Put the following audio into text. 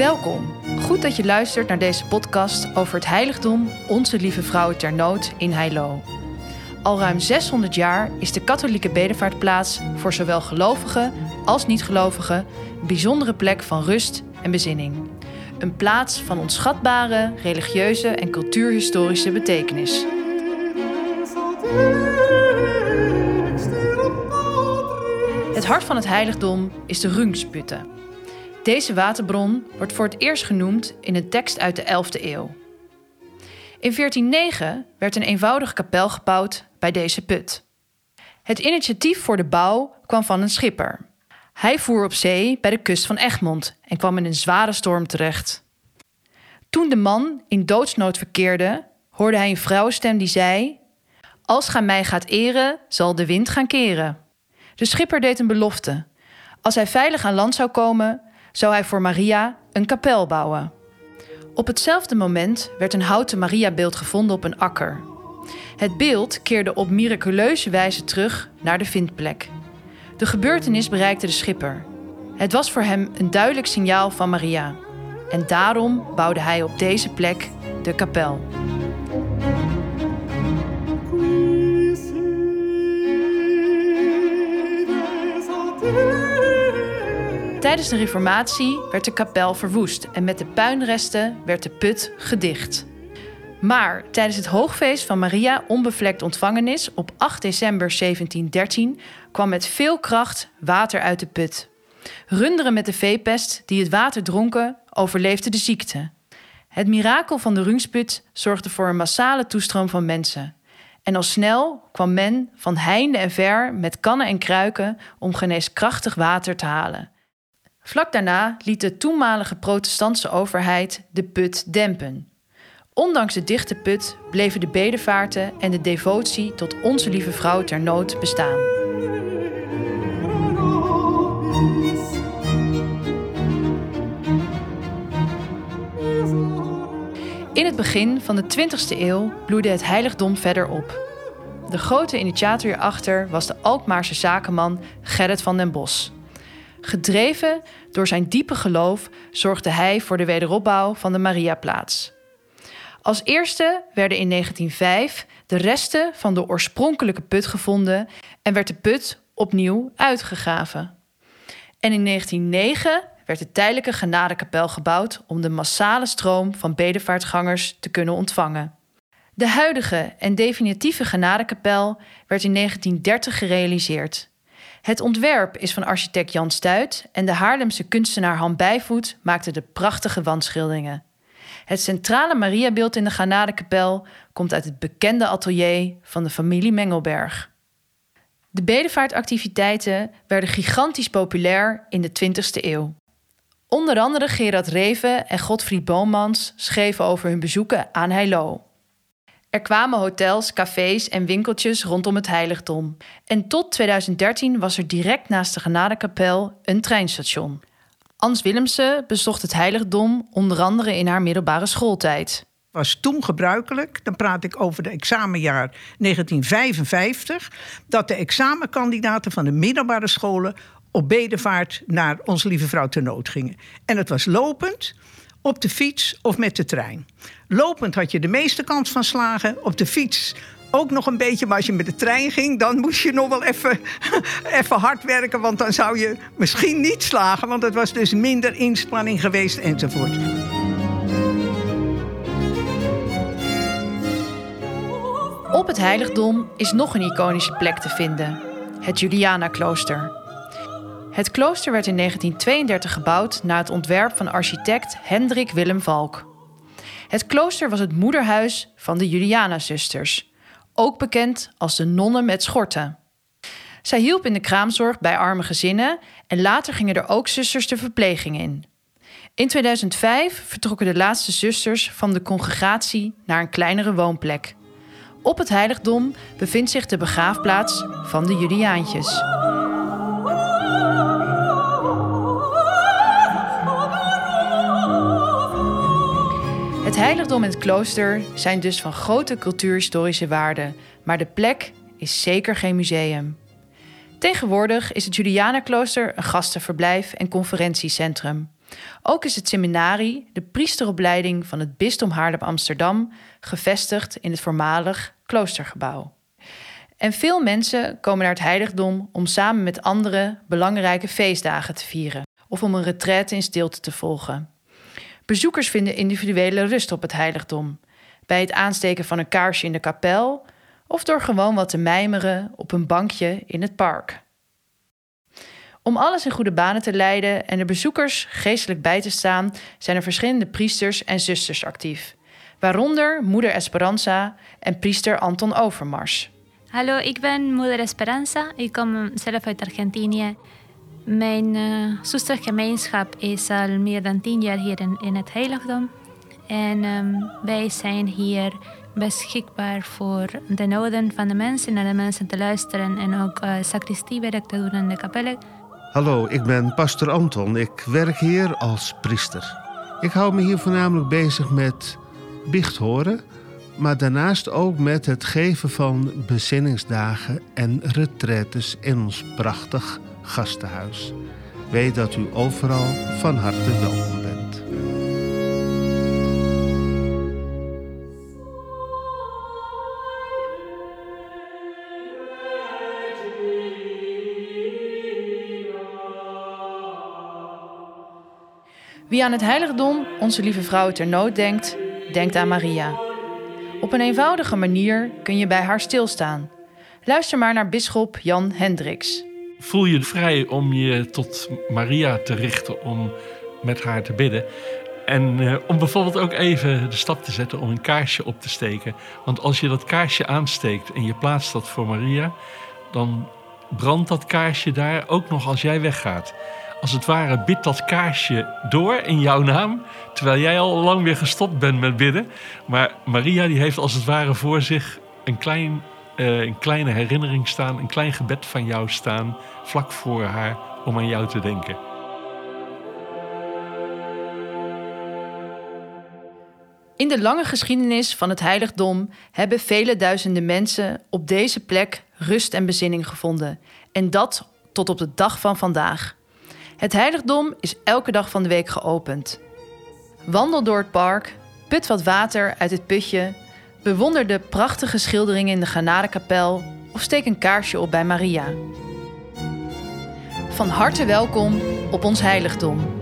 Welkom. Goed dat je luistert naar deze podcast over het heiligdom Onze Lieve Vrouw ter Nood in Heilo. Al ruim 600 jaar is de katholieke bedevaartplaats voor zowel gelovigen als niet-gelovigen een bijzondere plek van rust en bezinning. Een plaats van onschatbare religieuze en cultuurhistorische betekenis. Het hart van het heiligdom is de Rungsputte. Deze waterbron wordt voor het eerst genoemd in een tekst uit de 11e eeuw. In 1409 werd een eenvoudige kapel gebouwd bij deze put. Het initiatief voor de bouw kwam van een schipper. Hij voer op zee bij de kust van Egmond en kwam in een zware storm terecht. Toen de man in doodsnood verkeerde, hoorde hij een vrouwenstem die zei: Als gij mij gaat eren, zal de wind gaan keren. De schipper deed een belofte. Als hij veilig aan land zou komen, zou hij voor Maria een kapel bouwen. Op hetzelfde moment werd een houten Mariabeeld gevonden op een akker. Het beeld keerde op miraculeuze wijze terug naar de vindplek. De gebeurtenis bereikte de schipper. Het was voor hem een duidelijk signaal van Maria. En daarom bouwde hij op deze plek de kapel. Tijdens de Reformatie werd de kapel verwoest en met de puinresten werd de put gedicht. Maar tijdens het hoogfeest van Maria onbevlekt ontvangenis op 8 december 1713 kwam met veel kracht water uit de put. Runderen met de veepest die het water dronken overleefden de ziekte. Het mirakel van de Rungsput zorgde voor een massale toestroom van mensen. En al snel kwam men van heinde en ver met kannen en kruiken om geneeskrachtig water te halen. Vlak daarna liet de toenmalige protestantse overheid de put dempen. Ondanks de dichte put bleven de bedevaarten en de devotie tot Onze Lieve Vrouw ter Nood bestaan. In het begin van de 20e eeuw bloeide het heiligdom verder op. De grote initiator hierachter was de Alkmaarse zakenman Gerrit van den Bos. Gedreven door zijn diepe geloof zorgde hij voor de wederopbouw van de Mariaplaats. Als eerste werden in 1905 de resten van de oorspronkelijke put gevonden en werd de put opnieuw uitgegraven. En in 1909 werd de tijdelijke genadekapel gebouwd om de massale stroom van bedevaartgangers te kunnen ontvangen. De huidige en definitieve genadekapel werd in 1930 gerealiseerd. Het ontwerp is van architect Jan Stuit en de Haarlemse kunstenaar Han Bijvoet maakte de prachtige wandschilderingen. Het centrale Mariabeeld in de Granadekapel komt uit het bekende atelier van de familie Mengelberg. De bedevaartactiviteiten werden gigantisch populair in de 20e eeuw. Onder andere Gerard Reven en Godfried Boomans schreven over hun bezoeken aan Heilo. Er kwamen hotels, cafés en winkeltjes rondom het heiligdom. En tot 2013 was er direct naast de Genadekapel een treinstation. Ans Willemse bezocht het heiligdom onder andere in haar middelbare schooltijd. Was toen gebruikelijk, dan praat ik over de examenjaar 1955, dat de examenkandidaten van de middelbare scholen op bedevaart naar Onze Lieve Vrouw ter Nood gingen. En het was lopend, op de fiets of met de trein. Lopend had je de meeste kans van slagen, op de fiets ook nog een beetje. Maar als je met de trein ging, dan moest je nog wel even, even hard werken. Want dan zou je misschien niet slagen. Want het was dus minder inspanning geweest enzovoort. Op het heiligdom is nog een iconische plek te vinden: het Juliana-klooster. Het klooster werd in 1932 gebouwd na het ontwerp van architect Hendrik Willem Valk. Het klooster was het moederhuis van de Juliana-zusters, ook bekend als de nonnen met schorten. Zij hielp in de kraamzorg bij arme gezinnen en later gingen er ook zusters de verpleging in. In 2005 vertrokken de laatste zusters van de congregatie naar een kleinere woonplek. Op het heiligdom bevindt zich de begraafplaats van de Juliaantjes. Heiligdom en het klooster zijn dus van grote cultuurhistorische waarde, maar de plek is zeker geen museum. Tegenwoordig is het Julianenklooster een gastenverblijf en conferentiecentrum. Ook is het seminarie, de priesteropleiding van het bisdom Haarlem-Amsterdam, gevestigd in het voormalig kloostergebouw. En veel mensen komen naar het heiligdom om samen met anderen belangrijke feestdagen te vieren of om een retraite in stilte te volgen. Bezoekers vinden individuele rust op het heiligdom, bij het aansteken van een kaarsje in de kapel of door gewoon wat te mijmeren op een bankje in het park. Om alles in goede banen te leiden en de bezoekers geestelijk bij te staan, zijn er verschillende priesters en zusters actief, waaronder moeder Esperanza en priester Anton Overmars. Hallo, ik ben moeder Esperanza. Ik kom zelf uit Argentinië. Mijn uh, zustergemeenschap is al meer dan tien jaar hier in, het heiligdom. En um, wij zijn hier beschikbaar voor de noden van de mensen, naar de mensen te luisteren en ook uh, sacristiewerk te doen in de kapellen. Hallo, ik ben pastor Anton. Ik werk hier als priester. Ik hou me hier voornamelijk bezig met biechthoren, maar daarnaast ook met het geven van bezinningsdagen en retretes in ons prachtig gastenhuis. Weet dat u overal van harte welkom bent. Wie aan het heiligdom Onze Lieve Vrouw ter nood denkt, denkt aan Maria. Op een eenvoudige manier kun je bij haar stilstaan. Luister maar naar bisschop Jan Hendricks. Voel je vrij om je tot Maria te richten om met haar te bidden. En uh, om bijvoorbeeld ook even de stap te zetten om een kaarsje op te steken. Want als je dat kaarsje aansteekt en je plaatst dat voor Maria, dan brandt dat kaarsje daar ook nog als jij weggaat als het ware bidt dat kaarsje door in jouw naam, terwijl jij al lang weer gestopt bent met bidden. Maar Maria die heeft als het ware voor zich een, klein, een kleine herinnering staan, een klein gebed van jou staan, vlak voor haar om aan jou te denken. In de lange geschiedenis van het heiligdom hebben vele duizenden mensen op deze plek rust en bezinning gevonden. En dat tot op de dag van vandaag. Het heiligdom is elke dag van de week geopend. Wandel door het park, put wat water uit het putje, bewonder de prachtige schilderingen in de Genadekapel of steek een kaarsje op bij Maria. Van harte welkom op ons heiligdom.